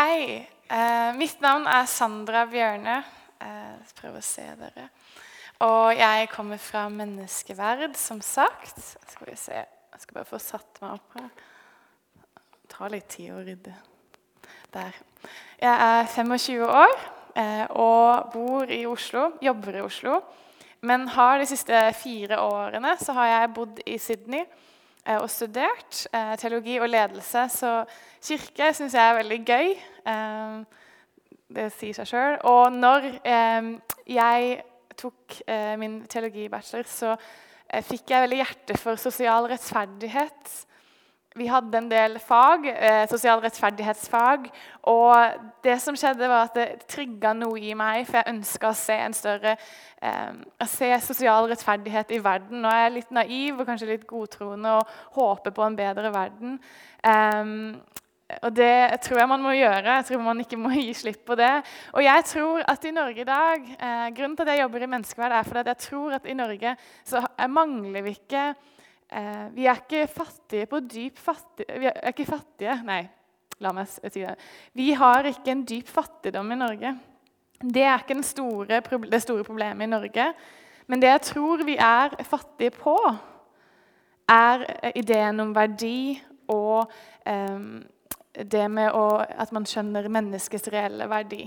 Hei. Eh, mitt navn er Sandra Bjørne. Eh, prøv å se dere. Og jeg kommer fra Menneskeverd, som sagt. Skal vi se. Jeg skal bare få satt meg opp her. Det tar litt tid å rydde. Der. Jeg er 25 år eh, og bor i Oslo. Jobber i Oslo. Men har de siste fire årene så har jeg bodd i Sydney og studert eh, teologi og ledelse. Så kirke syns jeg er veldig gøy. Eh, det sier seg sjøl. Og når eh, jeg tok eh, min teologibachelor, så eh, fikk jeg veldig hjerte for sosial rettferdighet. Vi hadde en del fag, eh, sosial rettferdighetsfag. Og det som skjedde var at det trigga noe i meg, for jeg ønska å se en større eh, å se sosial rettferdighet i verden. Er jeg litt naiv og kanskje litt godtroende og håper på en bedre verden. Um, og det tror jeg man må gjøre. Jeg tror man ikke må gi slipp på det. Og jeg tror at i Norge i dag eh, Grunnen til at jeg jobber i menneskeverd, er fordi jeg tror at i Norge så mangler vi ikke eh, Vi er ikke fattige på dyp fattige Vi er ikke fattige Nei, la meg si det. Vi har ikke en dyp fattigdom i Norge. Det er ikke store, det store problemet i Norge. Men det jeg tror vi er fattige på, er ideen om verdi og eh, det med å, at man skjønner menneskets reelle verdi.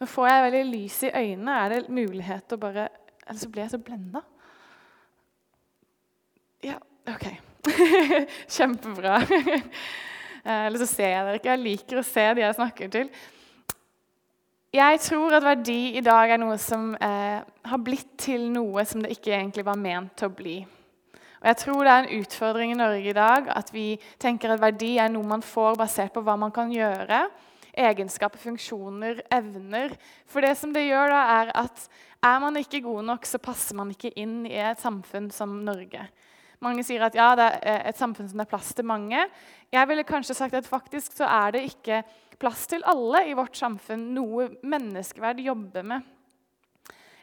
Nå får jeg veldig lys i øynene. Er det mulighet å bare Eller så blir jeg så blenda. Ja, OK. Kjempebra. Eh, eller så ser jeg dere ikke. Jeg liker å se de jeg snakker til. Jeg tror at verdi i dag er noe som eh, har blitt til noe som det ikke egentlig var ment til å bli. Og jeg tror det er en utfordring i Norge i dag at vi tenker at verdi er noe man får basert på hva man kan gjøre. Egenskaper, funksjoner, evner. For det som det gjør da er at er man ikke god nok, så passer man ikke inn i et samfunn som Norge. Mange sier at ja, det er et samfunn som det er plass til mange. Jeg ville kanskje sagt at faktisk så er det ikke plass til alle i vårt samfunn, noe menneskeverd jobber med.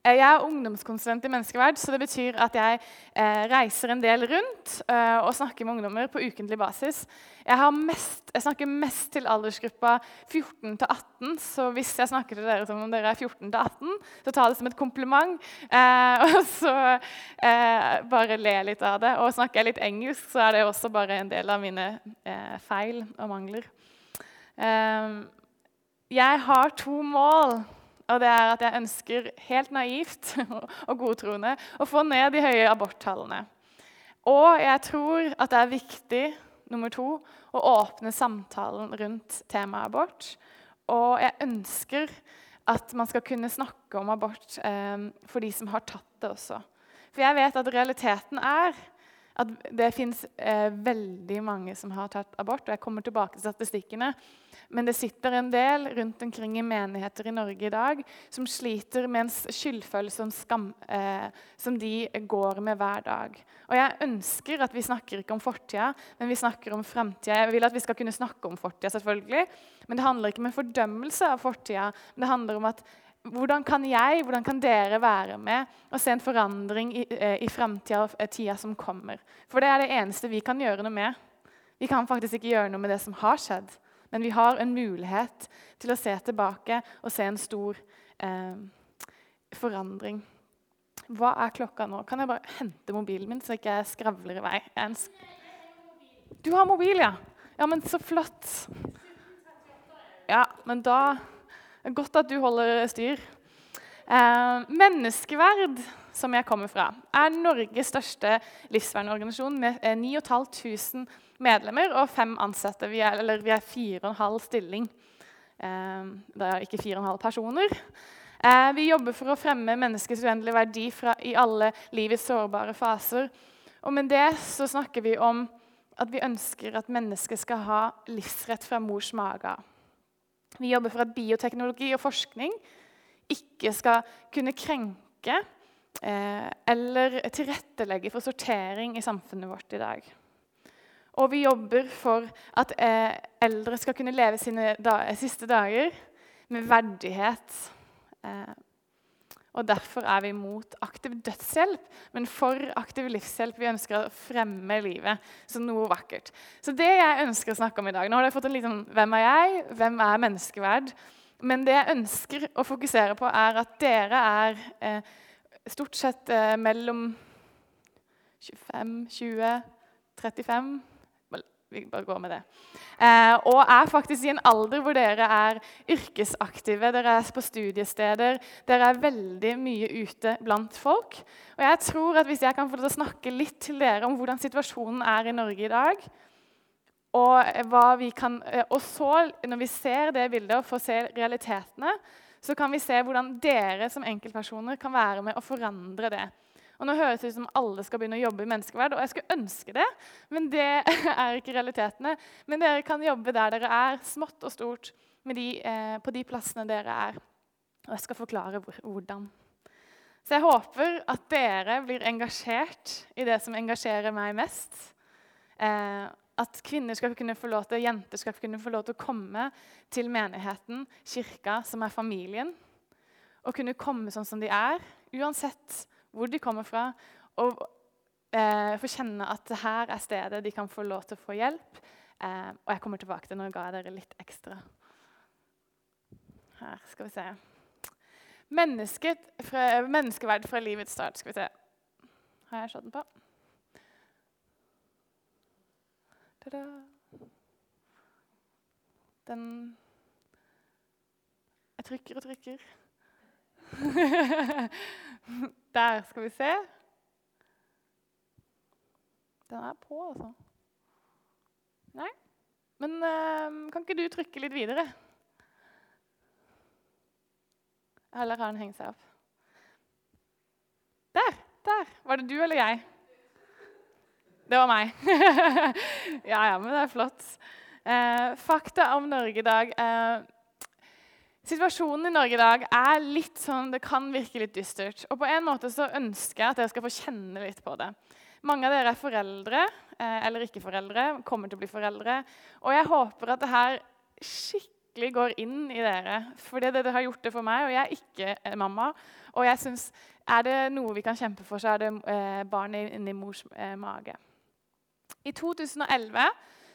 Eh, jeg er ungdomskonsulent i menneskeverd, så det betyr at jeg eh, reiser en del rundt eh, og snakker med ungdommer på ukentlig basis. Jeg, mest, jeg snakker mest til aldersgruppa 14 18, så hvis jeg snakker til dere som om dere er 14 18, så ta det som et kompliment. Og så bare le litt av det. Og snakker jeg litt engelsk, så er det også bare en del av mine feil og mangler. jeg har to mål og det er at jeg ønsker helt naivt og godtroende å få ned de høye aborttallene. Og jeg tror at det er viktig nummer to, å åpne samtalen rundt temaet abort. Og jeg ønsker at man skal kunne snakke om abort eh, for de som har tatt det også. For jeg vet at realiteten er at det fins eh, veldig mange som har tatt abort. og jeg kommer tilbake til statistikkene. Men det sitter en del rundt omkring i menigheter i Norge i dag som sliter med en skyldfølelse og skam eh, som de går med hver dag. Og Jeg ønsker at vi snakker ikke om fortida, men vi snakker om framtida. Jeg vil at vi skal kunne snakke om fortida, selvfølgelig. Men det handler ikke om en fordømmelse av fortida. Det handler om at hvordan kan jeg, hvordan kan dere være med og se en forandring i, eh, i framtida og eh, tida som kommer? For det er det eneste vi kan gjøre noe med. Vi kan faktisk ikke gjøre noe med det som har skjedd. Men vi har en mulighet til å se tilbake og se en stor eh, forandring. Hva er klokka nå? Kan jeg bare hente mobilen min, så jeg ikke skravler i vei? Du har mobil, ja? Ja, men så flott. Ja, men da Godt at du holder styr. Eh, menneskeverd, som jeg kommer fra, er Norges største livsvernorganisasjon med 9500 eh, medlemmer og fem ansatte. Vi er, eller vi er fire og en halv stilling. Eh, det er ikke fire og en halv personer. Eh, vi jobber for å fremme menneskets uendelige verdi fra, i alle livets sårbare faser. Og med det så snakker vi om at vi ønsker at mennesket skal ha livsrett fra mors mage. Vi jobber for at bioteknologi og forskning ikke skal kunne krenke eh, eller tilrettelegge for sortering i samfunnet vårt i dag. Og vi jobber for at eh, eldre skal kunne leve sine da siste dager med verdighet. Eh, Og derfor er vi mot aktiv dødshjelp, men for aktiv livshjelp. Vi ønsker å fremme livet som noe vakkert. Så det jeg ønsker å snakke om i dag Nå har dere fått en liten Hvem er jeg? Hvem er menneskeverd? Men det jeg ønsker å fokusere på, er at dere er eh, stort sett eh, mellom 25, 20, 35 vi bare går med det. Eh, og er faktisk i en alder hvor dere er yrkesaktive, dere er på studiesteder, dere er veldig mye ute blant folk. Og jeg tror at Hvis jeg kan få til å snakke litt til dere om hvordan situasjonen er i Norge i dag, og, hva vi kan, eh, og så, når vi ser det bildet og får se realitetene, så kan vi se hvordan dere som enkeltpersoner kan være med å forandre det. Og nå høres det ut som alle skal begynne å jobbe i menneskeverd, og jeg skulle ønske det, men det er ikke realitetene. Men dere kan jobbe der dere er, smått og stort, de, eh, på de plassene dere er. Og jeg skal forklare hvordan. Så jeg håper at dere blir engasjert i det som engasjerer meg mest. Eh, at kvinner skal kunne få lov til, jenter skal kunne få lov til å komme til menigheten, kirka, som er familien. Og kunne komme sånn som de er, uansett hvor de kommer fra, og eh, få kjenne at her er stedet de kan få lov til å få hjelp. Eh, og jeg kommer tilbake til når jeg ga dere litt ekstra. Her skal vi se. Fra, menneskeverd fra livets start. Skal vi se. Har jeg slått den på? Ta-da. Den Jeg trykker og trykker. Der, skal vi se. Den er på, altså. Nei. Men uh, kan ikke du trykke litt videre? Eller har den hengt seg opp? Der! Der! Var det du eller jeg? Det var meg. ja, ja, men det er flott. Uh, fakta om Norge i dag. Uh, Situasjonen i Norge i dag er litt sånn, det kan virke litt dystert. Og på en måte så ønsker jeg at dere skal få kjenne litt på det. Mange av dere er foreldre eh, eller ikke foreldre, kommer til å bli foreldre. Og jeg håper at det her skikkelig går inn i dere. For det, det har gjort det for meg, og jeg er ikke mamma. Og jeg synes, er det noe vi kan kjempe for, så er det eh, barnet inni mors eh, mage. I 2011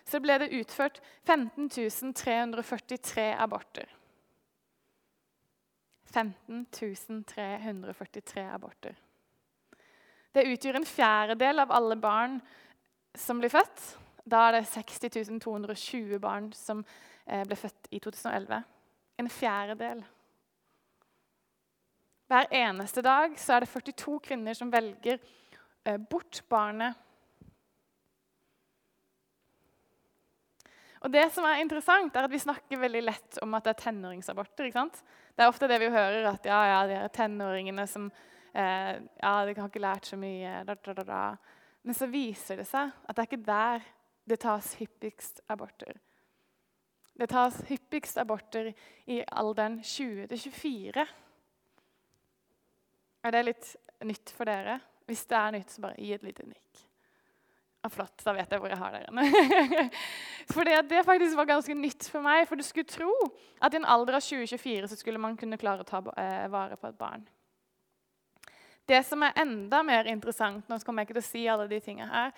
så ble det utført 15 343 aborter. 15 343 aborter. Det utgjør en fjerdedel av alle barn som blir født. Da er det 60 220 barn som eh, ble født i 2011. En fjerdedel. Hver eneste dag er det 42 kvinner som velger eh, bort barnet Og det som er interessant, er at Vi snakker veldig lett om at det er tenåringsaborter. ikke sant? Det er ofte det vi hører, at ja, ja, de her tenåringene som eh, ja, de har ikke lært så mye. Da, da, da, Men så viser det seg at det er ikke der det tas hyppigst aborter. Det tas hyppigst aborter i alderen 20 24. Er det litt nytt for dere? Hvis det er nytt, så bare gi et lite nikk. Ah, flott, da vet jeg hvor jeg har dere. for det, det, faktisk var ganske nytt for meg. For du skulle tro at i en alder av 20-24 så skulle man kunne klare å ta eh, vare på et barn. Det som er enda mer interessant, nå kommer jeg ikke til å si alle de tingene her,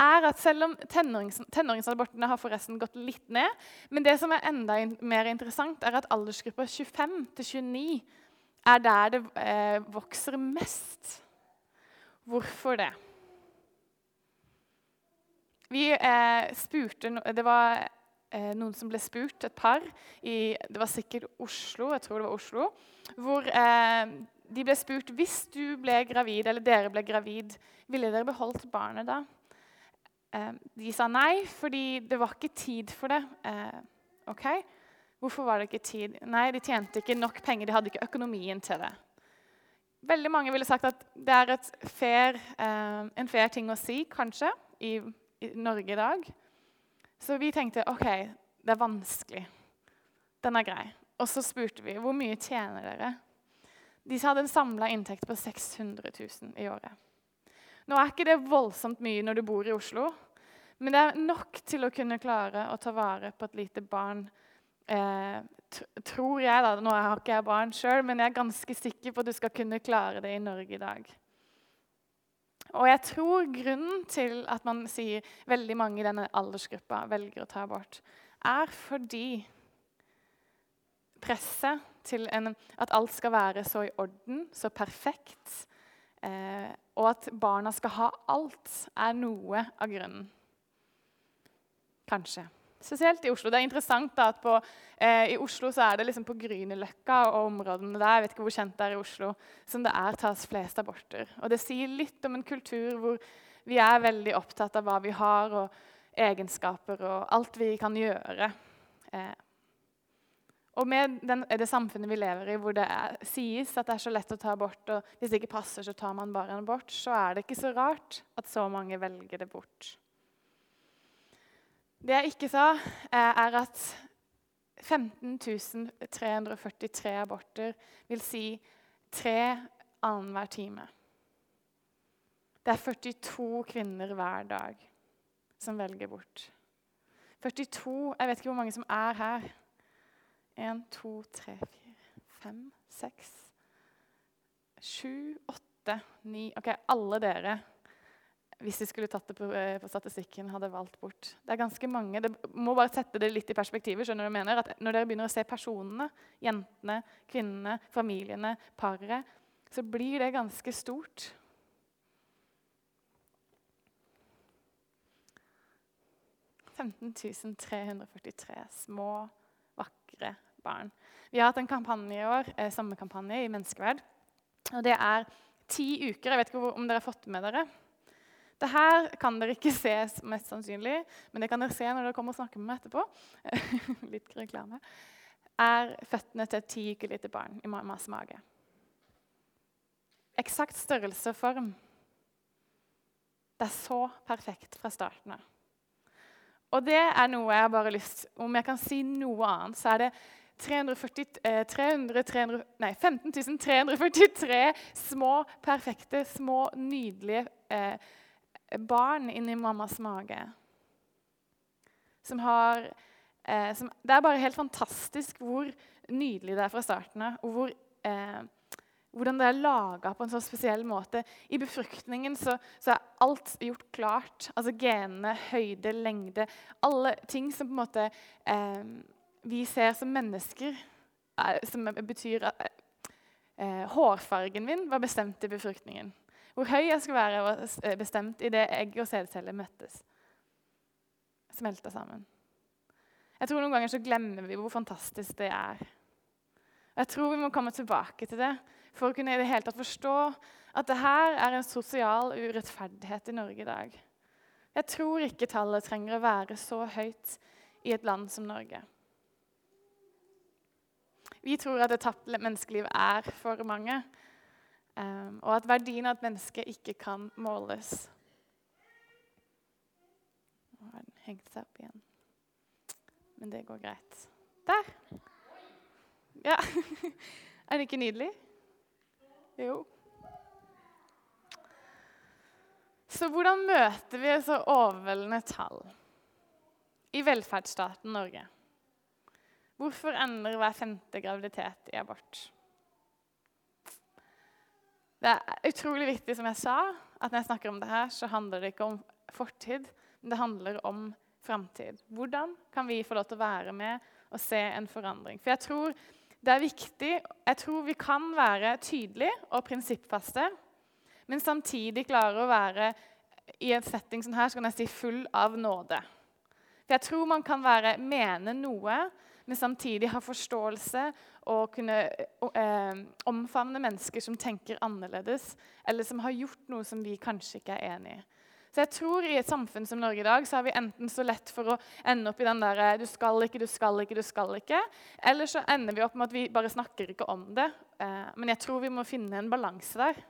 er at selv om tenårings, tenåringsabortene har forresten gått litt ned, men det som er enda mer interessant, er at aldersgruppa 25 29 er der det eh, vokser mest. Hvorfor det? Vi eh, spurte, Det var eh, noen som ble spurt, et par, i det var sikkert Oslo, jeg tror det var Oslo, hvor eh, de ble spurt hvis du ble gravid, eller dere ble gravid, ville dere beholdt barnet da? Eh, de sa nei, fordi det var ikke tid for det. Eh, ok, Hvorfor var det ikke tid? Nei, De tjente ikke nok penger, de hadde ikke økonomien til det. Veldig mange ville sagt at det er fair, eh, en fair ting å si, kanskje, i i Norge i dag. Så vi tenkte OK, det er vanskelig. Den er grei. Og så spurte vi hvor mye tjener dere. De hadde en samla inntekt på 600 000 i året. Nå er ikke det voldsomt mye når du bor i Oslo, men det er nok til å kunne klare å ta vare på et lite barn eh, tror jeg da, Nå har ikke jeg barn sjøl, men jeg er ganske sikker på at du skal kunne klare det i Norge i dag. Og jeg tror grunnen til at man sier veldig mange i denne aldersgruppa velger å ta abort, er fordi presset til en, at alt skal være så i orden, så perfekt, eh, og at barna skal ha alt, er noe av grunnen. Kanskje. Spesielt i Oslo. Det er interessant da, at på, eh, I Oslo så er det liksom på Grünerløkka og områdene der jeg vet ikke hvor kjent det er i Oslo, som det er tas flest aborter. Og Det sier litt om en kultur hvor vi er veldig opptatt av hva vi har, og egenskaper og alt vi kan gjøre. Eh, og med den, det samfunnet vi lever i, hvor det er, sies at det er så lett å ta abort, og hvis det ikke passer, så tar man bare en abort, så er det ikke så rart at så mange velger det bort. Det jeg ikke sa, er at 15 343 aborter vil si tre annenhver time. Det er 42 kvinner hver dag som velger bort. 42 Jeg vet ikke hvor mange som er her. 1, 2, 3, 4, 5, 6, 7, 8, 9 Ok, alle dere hvis de skulle tatt det på, eh, på, statistikken, hadde valgt bort. Det er ganske mange. Det må bare sette det litt i perspektivet. skjønner du mener? At Når dere begynner å se personene, jentene, kvinnene, familiene, paret, så blir det ganske stort. «15.343 små, vakre barn. Vi har hatt en kampanje i år, eh, sommerkampanje i Menneskeverd. Og det er ti uker. Jeg vet ikke om dere har fått med dere. Det her kan dere ikke se, mest sannsynlig, men det kan dere se når dere kommer og snakker med meg etterpå. Litt reklame. Er føttene til et ti uker lite barn i mammas mage. Eksakt størrelse og form. Det er så perfekt fra starten av. Og det er noe jeg har bare lyst Om jeg kan si noe annet, så er det 340, eh, 300, 300, nei, 15 343 små, perfekte, små, nydelige eh, barn inni mammas mage. Som har eh, som, Det er bare helt fantastisk hvor nydelig det er fra starten av. Og hvor, eh, hvordan det er laga på en så spesiell måte. I befruktningen så, så, er alt gjort klart. Altså genene, høyde, lengde Alle ting som på en måte eh, vi ser som mennesker, er, som betyr at eh, Hårfargen min var bestemt i befruktningen. Hvor høy jeg skulle være, var eh, bestemt idet egg og sædceller møttes. Smelta sammen. Jeg tror Noen ganger så glemmer vi hvor fantastisk det er. Jeg tror vi må komme tilbake til det for å kunne i det hele tatt forstå at det her er en sosial urettferdighet i Norge i dag. Jeg tror ikke tallet trenger å være så høyt i et land som Norge. Vi tror at et tapt menneskeliv er for mange. Um, og at verdien av et menneske ikke kan måles. Nå har den hengt seg opp igjen. Men det går greit. Der! Ja. er det ikke nydelig? Jo. Så hvordan møter vi så overveldende tall i velferdsstaten Norge? Hvorfor ender hver femte graviditet i abort? Det er utrolig viktig, som jeg sa, at når jeg snakker om det her, så handler det ikke om fortid, men det handler om framtid. Hvordan kan vi få lov til å være med og se en forandring? For jeg tror det er viktig Jeg tror vi kan være tydelige og prinsippfaste, men samtidig klare å være i en setting som her så kan jeg si full av nåde. For jeg tror man kan være, mene noe, men samtidig ha forståelse og kunne eh, omfavne mennesker som tenker annerledes, eller som har gjort noe som vi kanskje ikke er enig i. Så jeg tror I et samfunn som Norge i dag så har vi enten så lett for å ende opp i den der eh, du skal ikke, du skal ikke, du skal ikke, eller så ender vi opp med at vi bare snakker ikke om det. Eh, men jeg tror vi må finne en balanse der.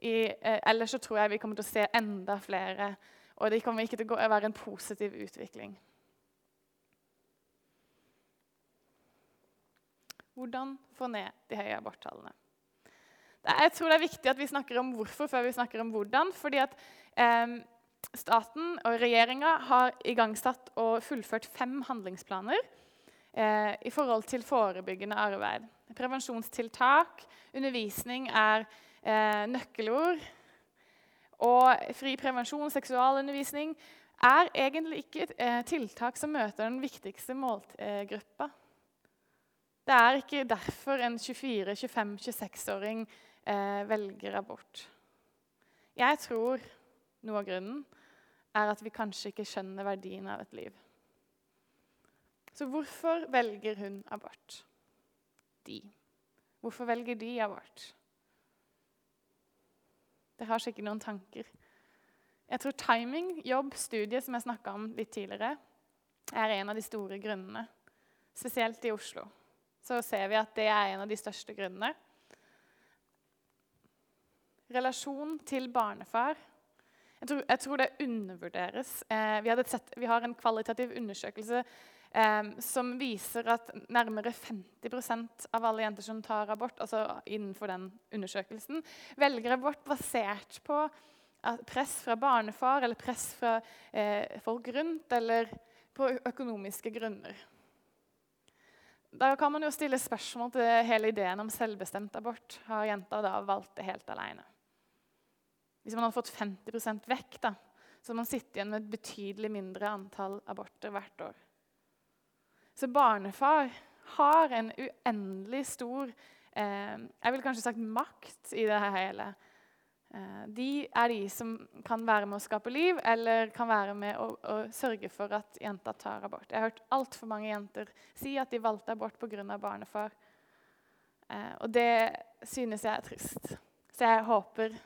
I, eh, ellers så tror jeg vi kommer til å se enda flere, og det kommer ikke til å være en positiv utvikling. Hvordan få ned de høye aborttallene. Jeg tror det er viktig at vi snakker om hvorfor før vi snakker om hvordan. fordi at eh, Staten og regjeringa har igangsatt og fullført fem handlingsplaner eh, i forhold til forebyggende arbeid. Prevensjonstiltak, undervisning er eh, nøkkelord. Og fri prevensjon, seksualundervisning, er egentlig ikke et eh, tiltak som møter den viktigste målgruppa. Det er ikke derfor en 24-, 25-, 26-åring eh, velger abort. Jeg tror noe av grunnen er at vi kanskje ikke skjønner verdien av et liv. Så hvorfor velger hun abort? De. Hvorfor velger de abort? Dere har sikkert noen tanker. Jeg tror timing, jobb, studie, som jeg snakka om litt tidligere, er en av de store grunnene. Spesielt i Oslo. Så ser vi at det er en av de største grunnene. Relasjon til barnefar. Jeg tror, jeg tror det undervurderes. Eh, vi, sett, vi, har en kvalitativ undersøkelse eh, som viser at nærmere 50% av alle jenter som tar abort, altså innenfor den undersøkelsen, velger abort basert på press fra barnefar eller press fra eh, folk rundt, eller på økonomiske grunner. Da kan man jo stille spørsmål til hele ideen om selvbestemt abort. Har jenta da valgt det helt alene? Hvis man hadde fått 50 vekk, da, så hadde man sittet igjen med et betydelig mindre antall aborter hvert år. Så barnefar har en uendelig stor eh, Jeg vil kanskje sagt makt i det hele. Eh, de er de som kan være med å skape liv, eller kan være med å, å sørge for at jenta tar abort. Jeg har hørt altfor mange jenter si at de valgte abort pga. barnefar. Eh, og det synes jeg er trist. Så jeg håper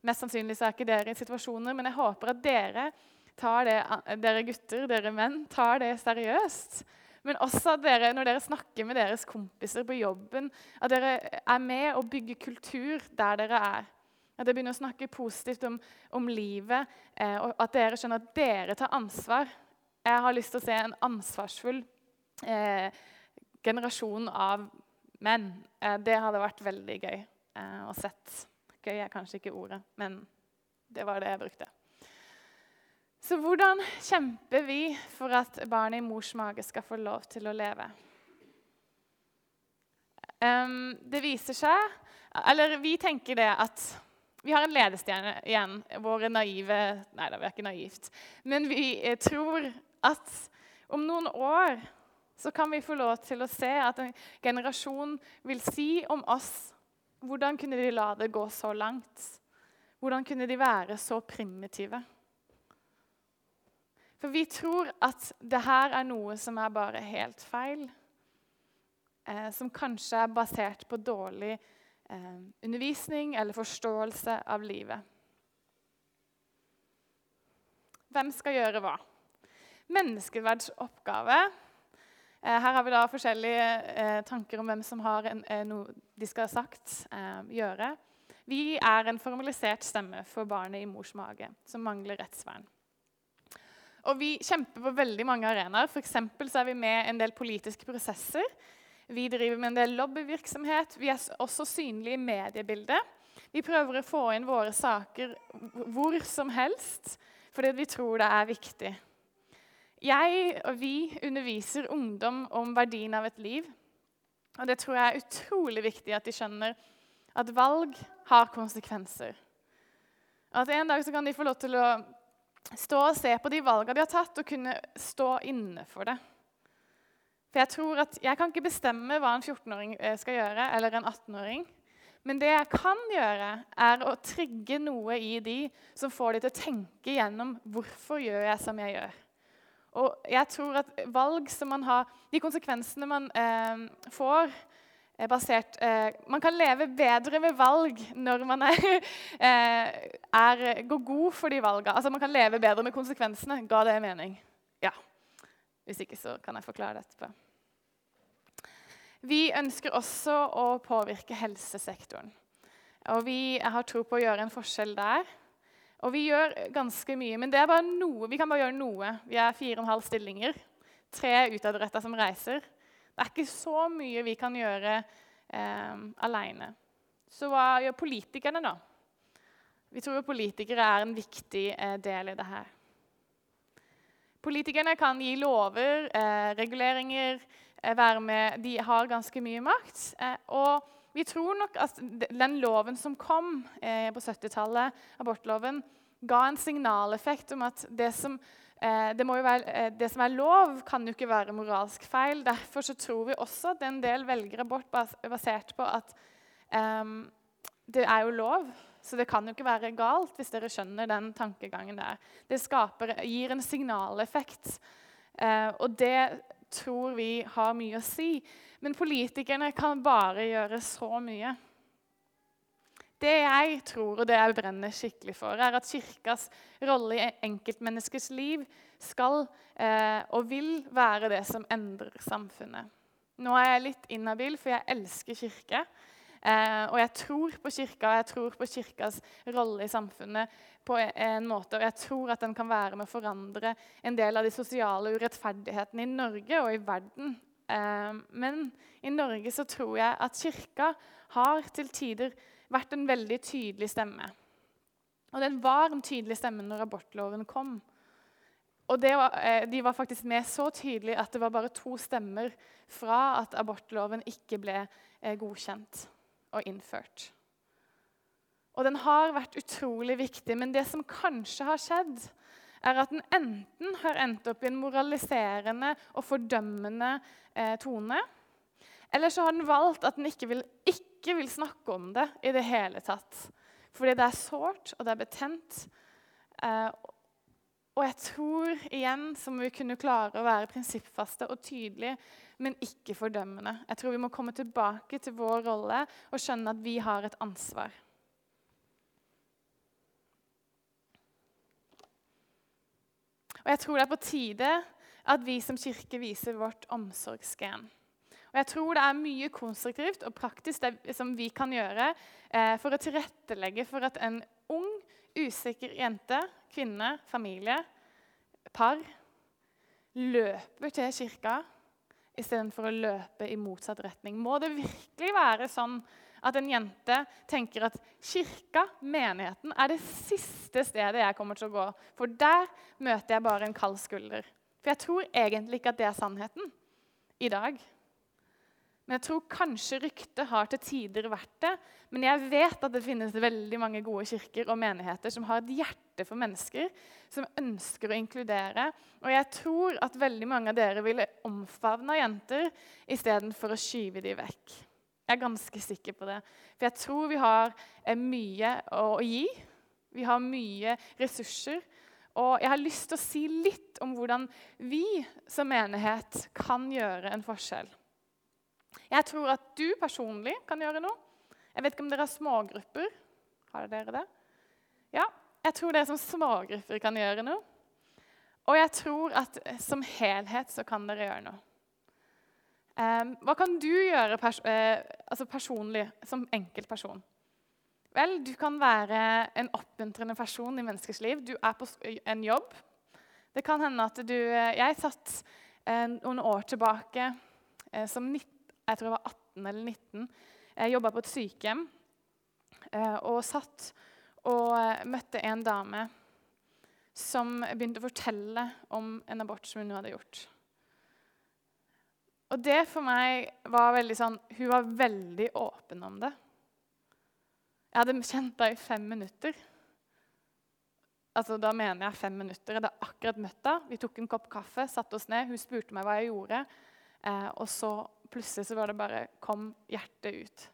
Mest sannsynlig så er ikke dere i situasjoner, men jeg håper at dere, det, dere gutter, dere menn, tar det seriøst. Men også at dere, når dere snakker med deres kompiser på jobben, at dere er med og bygger kultur der dere er. At jeg begynner å snakke positivt om, om livet, eh, og at dere skjønner at dere tar ansvar. Jeg har lyst til å se en ansvarsfull eh, generasjon av menn. Eh, det hadde vært veldig gøy eh, å sett. Gøy er kanskje ikke ordet, men det var det jeg brukte. Så hvordan kjemper vi for at barnet i mors mage skal få lov til å leve? Det viser seg Eller vi tenker det at vi har en ledestjerne igjen. Våre naive Nei vi er ikke naivt. Men vi eh, tror at om noen år så kan vi få lov til å se at en generasjon vil si om oss Hvordan kunne de la det gå så langt? Hvordan kunne de være så primitive? For vi tror at det her er noe som er bare helt feil. Eh, som kanskje er basert på dårlig eh, undervisning eller forståelse av livet. Hvem skal gjøre hva? Menneskeverds oppgave. Eh, her har vi da forskjellige eh, tanker om hvem som har en, eh, noe de skal ha sagt, eh, gjøre. Vi er en formalisert stemme for barnet i mors mage som mangler rettsvern. Og Vi kjemper på veldig mange arenaer. For er vi med en del politiske prosesser vi driver med en del lobbyvirksomhet. Vi er også synlige i mediebildet. Vi prøver å få inn våre saker hvor som helst fordi vi tror det er viktig. Jeg og vi underviser ungdom om verdien av et liv. Og det tror jeg er utrolig viktig at de skjønner at valg har konsekvenser. At En dag så kan de få lov til å stå og se på de valgene de har tatt, og kunne stå inne for det. For jeg tror at jeg kan ikke bestemme hva en 14-åring eh, skal gjøre, eller en 18-åring. Men det jeg kan gjøre, er å trigge noe i de som får de til å tenke gjennom hvorfor gjør jeg som jeg gjør. Og jeg tror at valg som man har, De konsekvensene man eh, får er basert eh, Man kan leve bedre med valg når man er, eh, er, går god for de valgene. Altså Man kan leve bedre med konsekvensene. Ga det mening? Hvis ikke så kan jeg forklare det etterpå. Vi ønsker også å påvirke helsesektoren. Og Vi har tro på å gjøre en forskjell der. Og vi gjør ganske mye, men det er bare noe. vi kan bare gjøre noe. Vi er fire og en halv stillinger. Tre utadretta som reiser. Det er ikke så mye vi kan gjøre eh, aleine. Så hva gjør politikerne, da? Vi tror politikere er en viktig eh, del i det her. Politikerne kan gi lover, eh, reguleringer, eh, være med De har ganske mye makt. Eh, og vi tror nok at den loven som kom eh, på 70-tallet, abortloven, ga en signaleffekt om at det som, det, være, det som, er lov, kan jo ikke være moralsk feil. Derfor så tror vi også at en del velger abort basert på at um, det er jo lov. Så det kan jo ikke være galt, hvis dere skjønner den tankegangen der. Det skaper, gir en signaleffekt. Eh, og det tror vi har mye å si. Men politikerne kan bare gjøre så mye. Det jeg tror, og det jeg brenner skikkelig for, er at Kirkas rolle i enkeltmenneskers liv skal eh, og vil være det som endrer samfunnet. Nå er jeg litt inhabil, for jeg elsker kirke. Eh, og jeg tror på kirka, og jeg tror på kirkas rolle i samfunnet på en måte. Og jeg tror at den kan være med å forandre en del av de sosiale urettferdighetene i Norge og i verden. Eh, men i Norge så tror jeg at kirka har til tider vært en veldig tydelig stemme. Og den var en tydelig stemme når abortloven kom. Og var, eh, De var faktisk med så tydelig at det var bare to stemmer fra at abortloven ikke ble eh, godkjent og innført. Og den har vært utrolig viktig, men det som kanskje har skjedd, er at den enten har endt opp i en moraliserende og fordømmende eh, tone, eller så har den valgt at den ikke vil, ikke vil, snakke om det i det hele tatt. Fordi det er sårt, og det er betent. Eh, og jeg tror igjen så må vi kunne klare å være prinsippfaste og tydelige men ikke fordømmende. Jeg tror vi må komme tilbake til vår rolle og skjønne at vi har et ansvar. Og Jeg tror det er på tide at vi som kirke viser vårt omsorgsgen. Og jeg tror det er mye konstruktivt og praktisk det som vi kan gjøre eh, for å tilrettelegge for at en ung, usikker jente, kvinne, familie, par løper til kirka istedenfor å løpe i motsatt retning? Må det virkelig være sånn at en jente tenker at kirka, menigheten, er det siste stedet jeg kommer til å gå? For der møter jeg bare en kald skulder. For jeg tror egentlig ikke at det er sannheten i dag. Men jeg tror kanskje ryktet har til tider vært det. Men jeg vet at det finnes veldig mange gode kirker og menigheter som har et hjerte for mennesker, som ønsker å inkludere. Og jeg tror at veldig mange av dere ville omfavna jenter istedenfor å skyve dem vekk. Jeg er ganske sikker på det. For jeg tror vi har eh, mye å gi. Vi har mye ressurser. Og jeg har lyst til å si litt om hvordan vi som menighet kan gjøre en forskjell. Jeg tror at du personlig kan gjøre noe. Jeg vet ikke om dere har smågrupper. Har dere det? Ja, jeg tror dere som smågrupper kan gjøre noe. Og jeg tror at som helhet så kan dere gjøre noe. Um, hva kan du gjøre pers uh, altså personlig, som enkeltperson? Vel, du kan være en oppmuntrende person i menneskers liv. Du er på en jobb. Det kan hende at du eh, Jeg satt uh, noen år tilbake uh, som 19 jeg tror jeg var 18 eller 19. Jeg jobba på et sykehjem eh, og satt og eh, møtte en dame som begynte å fortelle om en abort som hun hadde gjort. Og det for meg var veldig sånn Hun var veldig åpen om det. Jeg hadde kjent henne i fem minutter. Altså, Da mener jeg fem minutter. Jeg hadde akkurat møtt henne. Vi tok en kopp kaffe, satte oss ned. Hun spurte meg hva jeg gjorde. Eh, og så plutselig så var det bare Kom hjertet ut.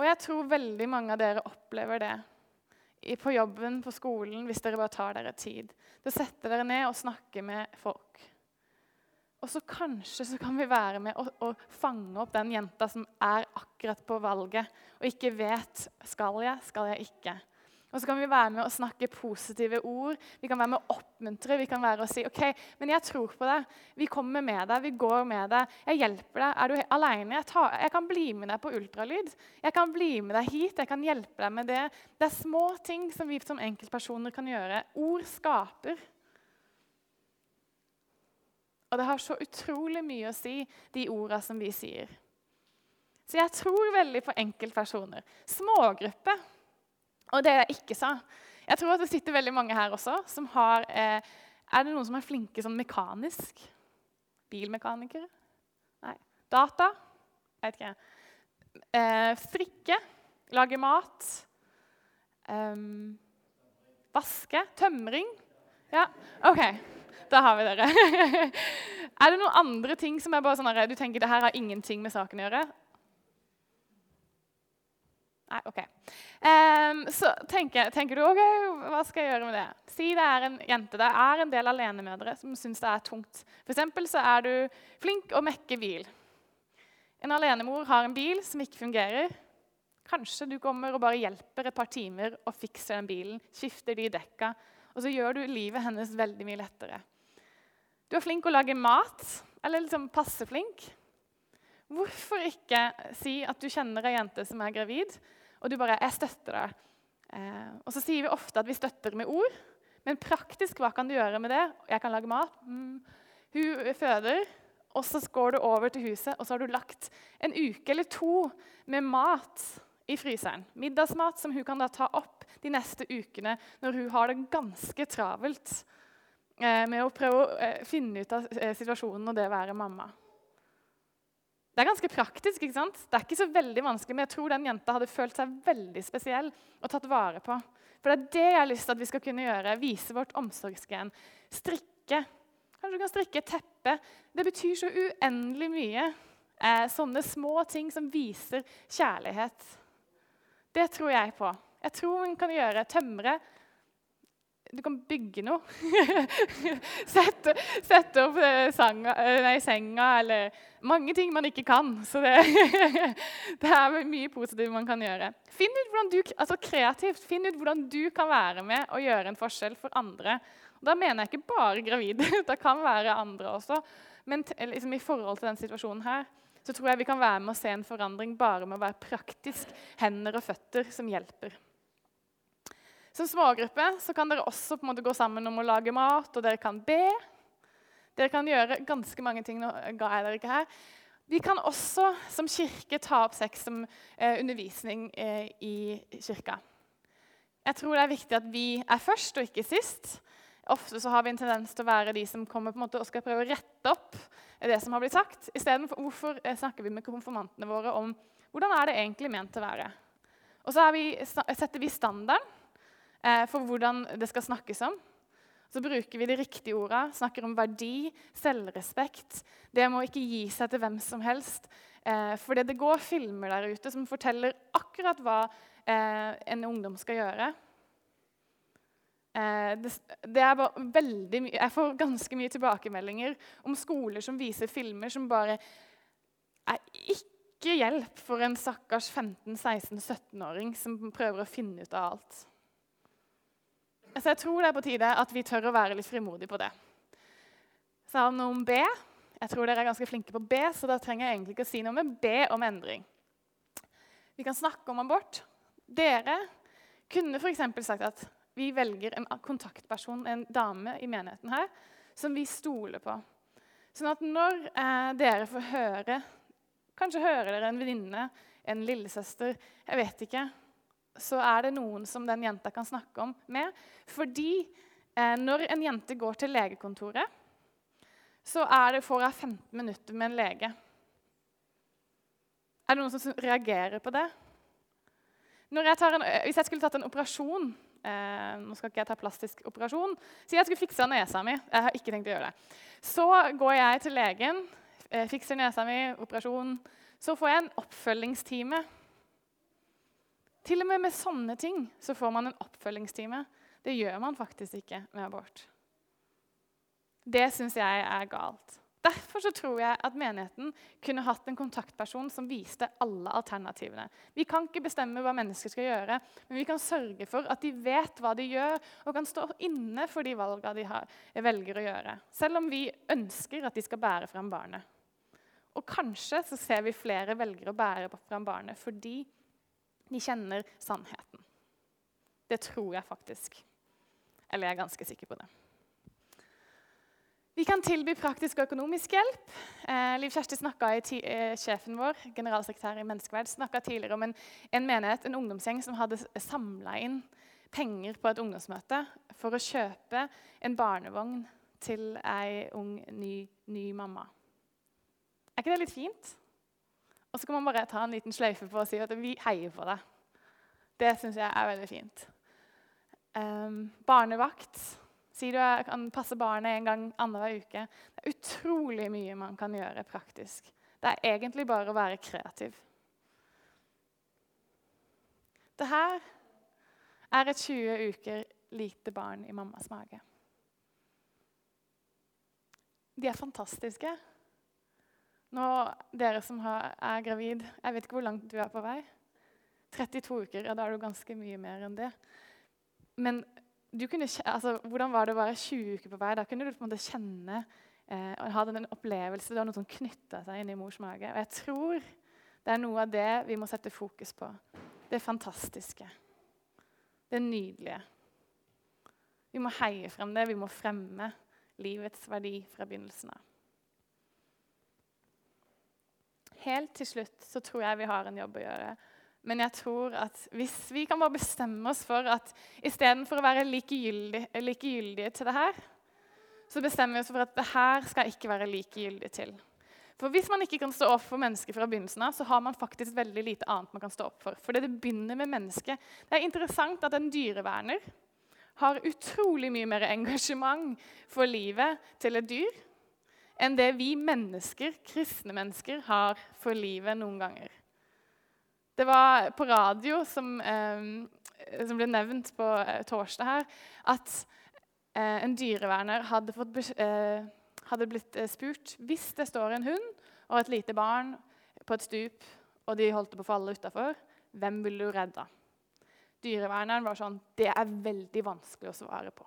Og jeg tror veldig mange av dere opplever det på jobben, på skolen, hvis dere bare tar dere tid. Det setter dere ned og snakker med folk. Og så kanskje så kan vi være med og, og fange opp den jenta som er akkurat på valget og ikke vet skal jeg, skal jeg ikke. Og så kan vi være med og snakke positive ord. Vi kan være med å oppmuntre. Vi kan være og si OK, men jeg tror på deg. Vi kommer med deg. Vi går med deg. Jeg hjelper deg. Er du alene? Jeg, jeg kan bli med deg på ultralyd. Jeg kan bli med deg hit. Jeg kan hjelpe deg med det. Det er små ting som vi som enkeltpersoner kan gjøre. Ord skaper. Og det har så utrolig mye å si, de orda som vi sier. Så jeg tror veldig på enkeltpersoner. Smågrupper. Og det jeg ikke sa Jeg tror at det sitter veldig mange her også som har eh, Er det noen som er flinke sånn mekanisk? Bilmekanikere? Nei. Data. Jeg vet ikke. Eh, strikke. Lage mat. Eh, vaske. Tømring. Ja, OK. Da har vi dere. er det noen andre ting som er bare sånn du tenker det her har ingenting med saken å gjøre? Nei, OK. Um, så tenker, tenker, du OK, hva skal jeg gjøre med det? Si det er en jente. Det er en del alenemødre som syns det er tungt. For så er du flink å mekke bil. En alenemor har en bil som ikke fungerer. Kanskje du kommer og bare hjelper et par timer og fikser den bilen. Skifter de dekka. Og så gjør du livet hennes veldig mye lettere. Du er flink å lage mat, eller liksom passe flink. Hvorfor ikke si at du kjenner ei jente som er gravid, og du bare 'Jeg støtter deg'. Eh, og så sier vi ofte at vi støtter med ord, men praktisk, hva kan du gjøre med det? Jeg kan lage mat. Mm. Hun føder, og så går du over til huset, og så har du lagt en uke eller to med mat i fryseren. Middagsmat som hun kan da ta opp de neste ukene når hun har det ganske travelt eh, med å prøve å eh, finne ut av eh, situasjonen og det å være mamma. Det er ganske praktisk. ikke sant? Det er ikke så veldig vanskelig, men jeg tror den jenta hadde følt seg veldig spesiell og tatt vare på. For det er det jeg har lyst til at vi skal kunne gjøre. Vise vårt omsorgsgen. Strikke. Kanskje du kan strikke et teppe. Det betyr så uendelig mye. Eh, sånne små ting som viser kjærlighet. Det tror jeg på. Jeg tror hun kan gjøre tømre. Du kan bygge noe. sette, sette, opp eh, sanga, eh, nei, senga eller Mange ting man ikke kan. Så det, det, er mye positivt man kan gjøre. Finn ut hvordan du, altså kreativt, finn ut hvordan du kan være med og gjøre en forskjell for andre. Da mener jeg ikke bare gravide. Det kan være andre også. Men liksom, i forhold til den situasjonen her så tror jeg vi kan være med å se en forandring bare med å være praktisk hender og føtter som hjelper. Som smågruppe så kan dere også på en måte gå sammen om å lage mat, og dere kan be. Dere kan gjøre ganske mange ting. nå ga jeg dere ikke her. Vi kan også som kirke ta opp sex som eh, undervisning eh, i kirka. Jeg tror det er viktig at vi er først og ikke sist. Ofte så har vi en tendens til å være de som kommer på en måte og skal prøve å rette opp det som har blitt sagt. Istedenfor hvorfor eh, snakker vi med konfirmantene våre om hvordan er det egentlig ment å være. Og så vi, setter vi standarden for hvordan det skal snakkes om. Så bruker vi de riktige orda, snakker om verdi, selvrespekt. Det må ikke gi seg til hvem som helst. Eh, fordi det går filmer der ute som forteller akkurat hva eh, en ungdom skal gjøre. Eh, det, det er veldig jeg får ganske mye tilbakemeldinger om skoler som viser filmer som bare er ikke hjelp for en stakkars 15-16-17-åring som prøver å finne ut av alt. Så jeg tror det er på tide at vi tør å være litt frimodige på det. Har vi noe om B. Jeg tror dere er ganske flinke på B, så da trenger jeg egentlig ikke å si noe med B om endring. Vi kan snakke om abort. Dere kunne f.eks. sagt at vi velger en kontaktperson, en dame i menigheten her, som vi stoler på. Sånn at når eh, dere får høre Kanskje hører dere en venninne, en lillesøster, jeg vet ikke. Så er det noen som den jenta kan snakke om med. Fordi eh, når en jente går til legekontoret, så er det, får hun 15 minutter med en lege. Er det noen som reagerer på det? Jeg en, hvis jeg skulle tatt en operasjon eh, Nå skal ikke jeg ta plastisk operasjon. Si jeg skulle fiksa nesa mi. Jeg har ikke tenkt å gjøre det. Så går jeg til legen, eh, fikser nesa mi, operasjon. Så får jeg en oppfølgingstime. Til og med med sånne ting så får man en oppfølgingstime. Det gjør man faktisk ikke med abort. Det syns jeg er galt. Derfor så tror jeg at menigheten kunne hatt en kontaktperson som viste alle alternativene. Vi kan ikke bestemme hva mennesker skal gjøre, men vi kan sørge for at de vet hva de gjør, og kan stå inne for de valgene de har, velger å gjøre. Selv om vi ønsker at de skal bære fram barnet. Og kanskje så ser vi flere velger å bære fram barnet fordi de kjenner sannheten. Det tror jeg faktisk. Eller jeg er ganske sikker på det. Vi kan tilby praktisk og økonomisk hjelp. Eh, Liv Kjersti i eh, Sjefen vår, generalsekretær i Menneskeverd, snakka tidligere om en, en, menighet, en ungdomsgjeng som hadde samla inn penger på et ungdomsmøte for å kjøpe en barnevogn til ei ung, ny, ny mamma. Er ikke det litt fint? Og så kan man bare ta en liten sløyfe på og si at vi heier på deg. Det syns jeg er veldig fint. Um, barnevakt. Si du kan passe barnet en gang annenhver uke. Det er utrolig mye man kan gjøre praktisk. Det er egentlig bare å være kreativ. Det her er et 20 uker lite barn i mammas mage. De er fantastiske. Nå, Dere som har, er gravid, jeg vet ikke hvor langt du er på vei. 32 uker, ja, da er du ganske mye mer enn det. Men kunne, altså, hvordan var det å være 20 uker på vei? Da kunne du på en måte kjenne eh, og ha den opplevelse. Det var noe som knytta seg inn i mors mage. Og jeg tror det er noe av det vi må sette fokus på. Det fantastiske. Det nydelige. Vi må heie frem det. Vi må fremme livets verdi fra begynnelsen av. Helt til slutt så tror jeg vi har en jobb å gjøre. Men jeg tror at hvis vi kan bare bestemme oss for at istedenfor å være likegyldige, likegyldige til det her, så bestemmer vi oss for at det her skal ikke være likegyldig til. For Hvis man ikke kan stå opp for mennesket fra begynnelsen av, så har man faktisk veldig lite annet man kan stå opp for. For det begynner med mennesket. Det er interessant at en dyreverner har utrolig mye mer engasjement for livet til et dyr enn det vi mennesker, kristne mennesker, har for livet noen ganger. Det var på radio, som, eh, som ble nevnt på eh, torsdag her, at eh, en dyreverner hadde, fått, eh, hadde blitt eh, spurt hvis det står en hund og et lite barn på et stup, og de holdt på å falle utafor, hvem vil du redde? Dyreverneren var sånn Det er veldig vanskelig å svare på.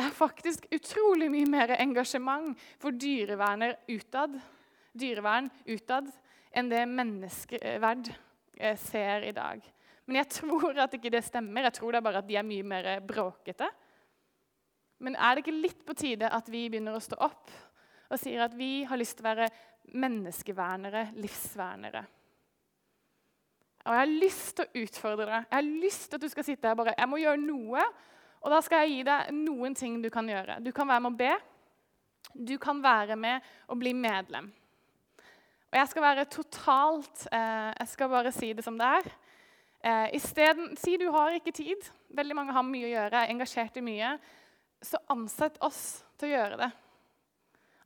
Det er faktisk utrolig mye mer engasjement for dyreverner utad, dyrevern utad enn det menneskeverd eh, ser i dag. Men jeg tror at ikke det stemmer. Jeg tror det er bare at de er mye mer bråkete. Men er det ikke litt på tide at vi begynner å stå opp og sier at vi har lyst til å være menneskevernere, livsvernere? Og jeg har lyst til å utfordre deg. Jeg har lyst til at du skal sitte her bare Jeg må gjøre noe. Og da skal jeg gi deg noen ting du kan gjøre. Du kan være med å be. Du kan være med å bli medlem. Og jeg skal være totalt eh, Jeg skal bare si det som det er. Eh, isteden, si du har ikke tid. Veldig mange har mye å gjøre, er engasjert i mye. Så ansett oss til å gjøre det.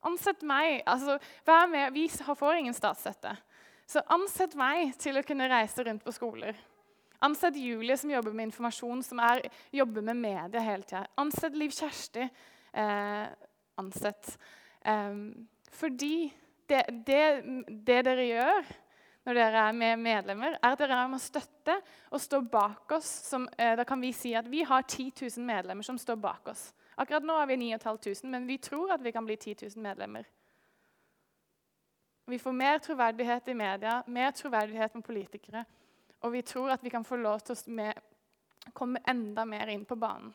Ansett meg. altså vær med, Vi får ingen statsstøtte. Så ansett meg til å kunne reise rundt på skoler. Ansett Julie, som jobber med informasjon, som er, jobber med media hele tida. Ansett Liv Kjersti. Eh, ansett. Eh, fordi det, det, det, dere gjør når dere er med medlemmer, er at dere er med å støtte og stå bak oss. Som, eh, da kan vi si at vi har 10 000 medlemmer som står bak oss. Akkurat nå er vi 9500, men vi tror at vi kan bli 10 000 medlemmer. Vi får mer troverdighet i media, mer troverdighet med politikere. Og vi tror at vi kan få lov til å komme enda mer inn på banen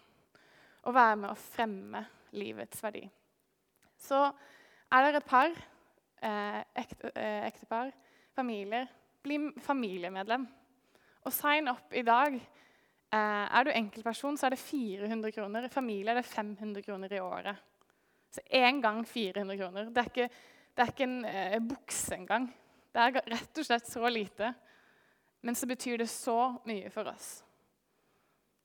og være med å fremme livets verdi. Så er dere par, eh, ekte, eh, ektepar, familier, bli familiemedlem. Og sign opp i dag. Eh, er du enkeltperson, så er det 400 kroner. I familie er det 500 kroner i året. Så én gang 400 kroner. Det er ikke det er ikke en eh, bukse engang. Det er rett og slett så lite. Men så betyr det så mye for oss.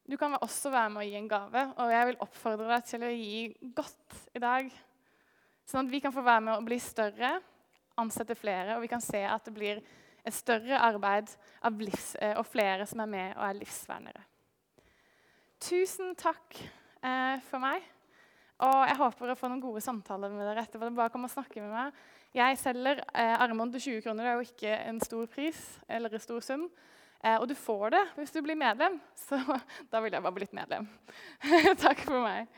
Du kan også være med å gi en gave, og jeg vil oppfordre deg til å gi godt i dag. Sånn at vi kan få være med å bli større, ansette flere, og vi kan se at det blir et større arbeid livs, eh, og flere som er med og er livsvernere. Tusen takk eh, for meg. Og jeg håper å få noen gode samtaler med dere etterpå. Bare kom og snakke med meg. Jeg selger eh, armbånd til 20 kroner. Det er jo ikke en stor pris eller en stor sum. Eh, og du får det hvis du blir medlem. Så da vil jeg bare blitt medlem. Takk for meg.